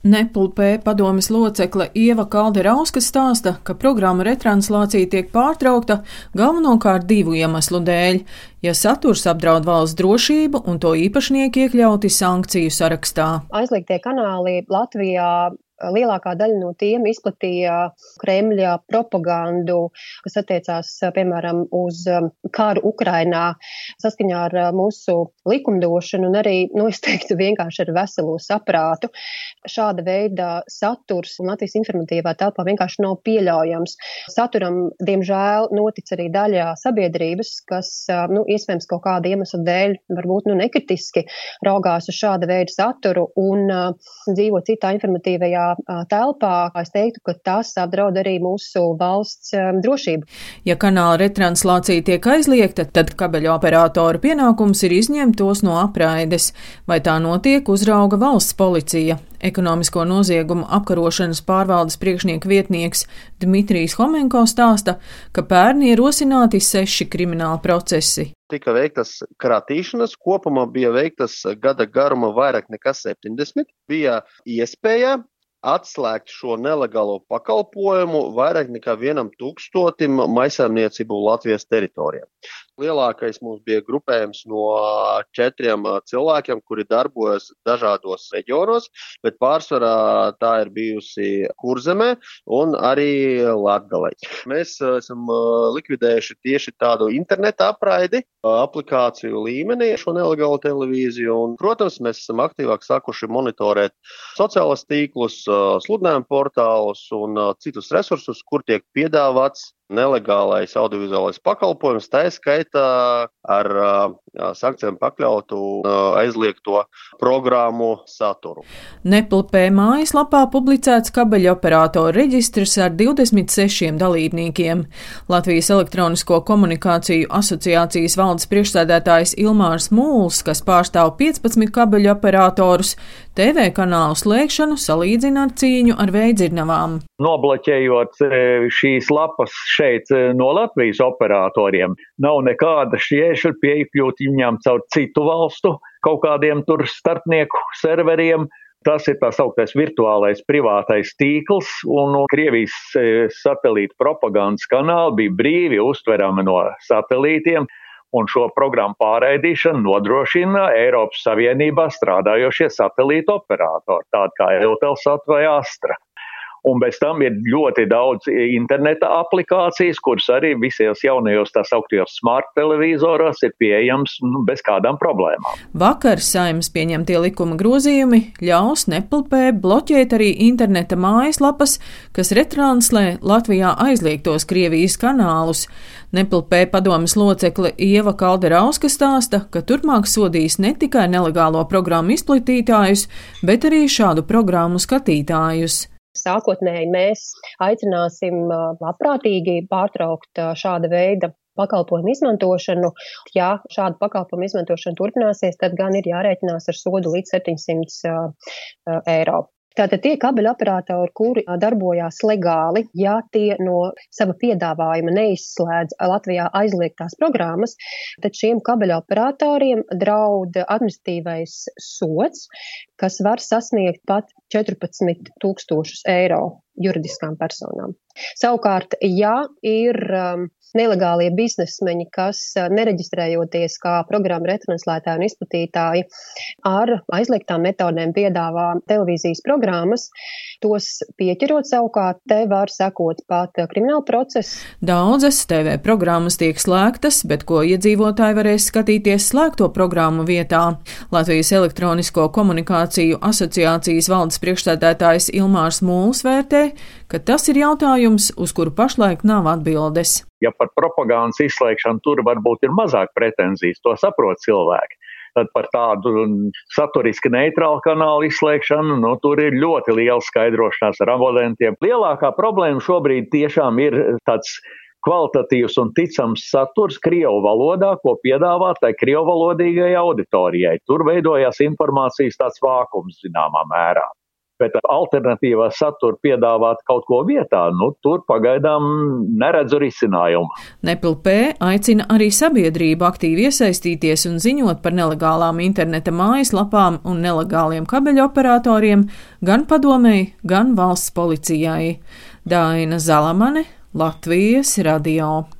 Nepulpē padomes locekle Ieva Kalderauska stāsta, ka programma retranslācija tiek pārtraukta galvenokārt divu iemeslu dēļ, ja saturs apdraud valsts drošību un to īpašnieki iekļauti sankciju sarakstā. Aizliegtie kanāli Latvijā lielākā daļa no tiem izplatīja Kremļa propagandu, kas attiecās, piemēram, uz um, kāru Ukrainā saskaņā ar uh, mūsu likumdošanu un arī, nu, es teiktu, vienkārši ar veselo saprātu. Šāda veida saturs Latvijas informatīvā telpā vienkārši nav pieļaujams. Saturam, diemžēl, notic arī daļā sabiedrības, kas, uh, nu, iespējams, kaut kāda iemesla dēļ varbūt, nu, nekritiski raugās uz šāda veida saturu un uh, dzīvo citā informatīvajā telpā, es teiktu, ka tas apdraud arī mūsu valsts drošību. Ja kanāla retranslācija tiek aizliegta, tad kabeļu operatora pienākums ir izņemt tos no apraides, vai tā notiek uzrauga valsts policija. Ekonomisko noziegumu apkarošanas pārvaldes priekšnieka vietnieks Dmitrijs Homenko stāsta, ka pērni ir rosināti seši krimināli procesi. Tika veiktas kratīšanas, kopumā bija veiktas gada garuma vairāk nekā 70. Bija iespēja atslēgt šo nelegālo pakalpojumu vairāk nekā vienam tūkstotim maisēmniecību Latvijas teritorijā. Lielākais mums bija grupējums no četriem cilvēkiem, kuri darbojas dažādos reģionos, bet pārsvarā tā ir bijusi Kurzemē un arī Latgalē. Mēs esam likvidējuši tieši tādu interneta apraidi, aplikāciju līmenī šo nelegālo televīziju, un, protams, mēs esam aktīvāk sākuši monitorēt sociālas tīklus, sludinājumu portālus un citus resursus, kur tiek piedāvāts nelegālais audiovizuālais pakalpojums, tā skaitā ar sankcijām pakļautu aizliegto programmu saturu. Neplpē mājaslapā publicēts kabeļu operātoru reģistrs ar 26 dalībniekiem. Latvijas elektronisko komunikāciju asociācijas valdes priekšsēdētājs Ilmārs Mūls, kas pārstāv 15 kabeļu operatorus, TV kanālu slēgšanu salīdzina ar cīņu ar veidzirnavām. Nobloķējot šīs lapas šeit eh, no Latvijas operatoriem. Nav nekāda šķiešļa piekļūt viņām caur citu valstu kaut kādiem tur starpnieku serveriem. Tas ir tā sauktais virtuālais privātais tīkls, un Krievijas eh, satelīta propagandas kanāli bija brīvi uztverami no satelītiem, un šo programmu pārraidīšanu nodrošina Eiropas Savienībā strādājošie satelīta operatori, tādi kā Eutelsat vai Astra. Un bez tam ir ļoti daudz interneta aplikācijas, kuras arī visos jaunajos tā sauktajos smart televizoros ir pieejams nu, bez kādām problēmām. Vakar saimnes pieņemtie likuma grozījumi ļaus nepulpē bloķēt arī interneta mājaslapas, kas retranslē Latvijā aizliegtos Krievijas kanālus. Nepilpē padomas locekle Ieva Kalderauska stāsta, ka turpmāk sodīs ne tikai nelegālo programmu izplatītājus, bet arī šādu programmu skatītājus. Sākotnēji mēs aicināsim labprātīgi pārtraukt šāda veida pakalpojumu izmantošanu. Ja šāda pakalpojumu izmantošana turpināsies, tad gan ir jārēķinās ar sodu līdz 700 eiro. Tātad tie kabeļu operatori, kuri darbojās legāli, ja tie no sava piedāvājuma neizslēdz Latvijā aizliegtās programmas, tad šiem kabeļu operatoriem draud administratīvais sots, kas var sasniegt pat 14 tūkstošus eiro juridiskām personām. Savukārt, ja ir um, nelegālie biznesmeņi, kas nereģistrējoties kā programmu retranslētāji un izplatītāji ar aizliegtām metodēm piedāvā televīzijas programmas, tos pieķerot savukārt, te var sekot pat krimināla process. Daudzas TV programmas tiek slēgtas, bet ko iedzīvotāji varēs skatīties slēgto programmu vietā. Latvijas elektronisko komunikāciju asociācijas valdes priekšstādētājs Ilmārs Mūls vērtē, ka tas ir jautājums, uz kuru pašlaik nav atbildes ja par propagandas izslēgšanu tur varbūt ir mazāk pretenzijas, to saprot cilvēki. Tad par tādu saturiski neitrālu kanālu izslēgšanu, nu, tur ir ļoti liela skaidrošanās ar abonentiem. Lielākā problēma šobrīd tiešām ir tāds kvalitatīvs un ticams saturs Krievu valodā, ko piedāvā tai Krievu valodīgai auditorijai. Tur veidojās informācijas tāds vākums zināmā mērā. Bet alternatīvā satura piedāvāt kaut ko vietā, nu, tur pagaidām neredzu risinājumu. Nepilpē aicina arī sabiedrību aktīvi iesaistīties un ziņot par nelegālām interneta mājaslapām un nelegāliem kabeļu operatoriem gan padomēji, gan valsts policijai. Daina Zalamane, Latvijas radio.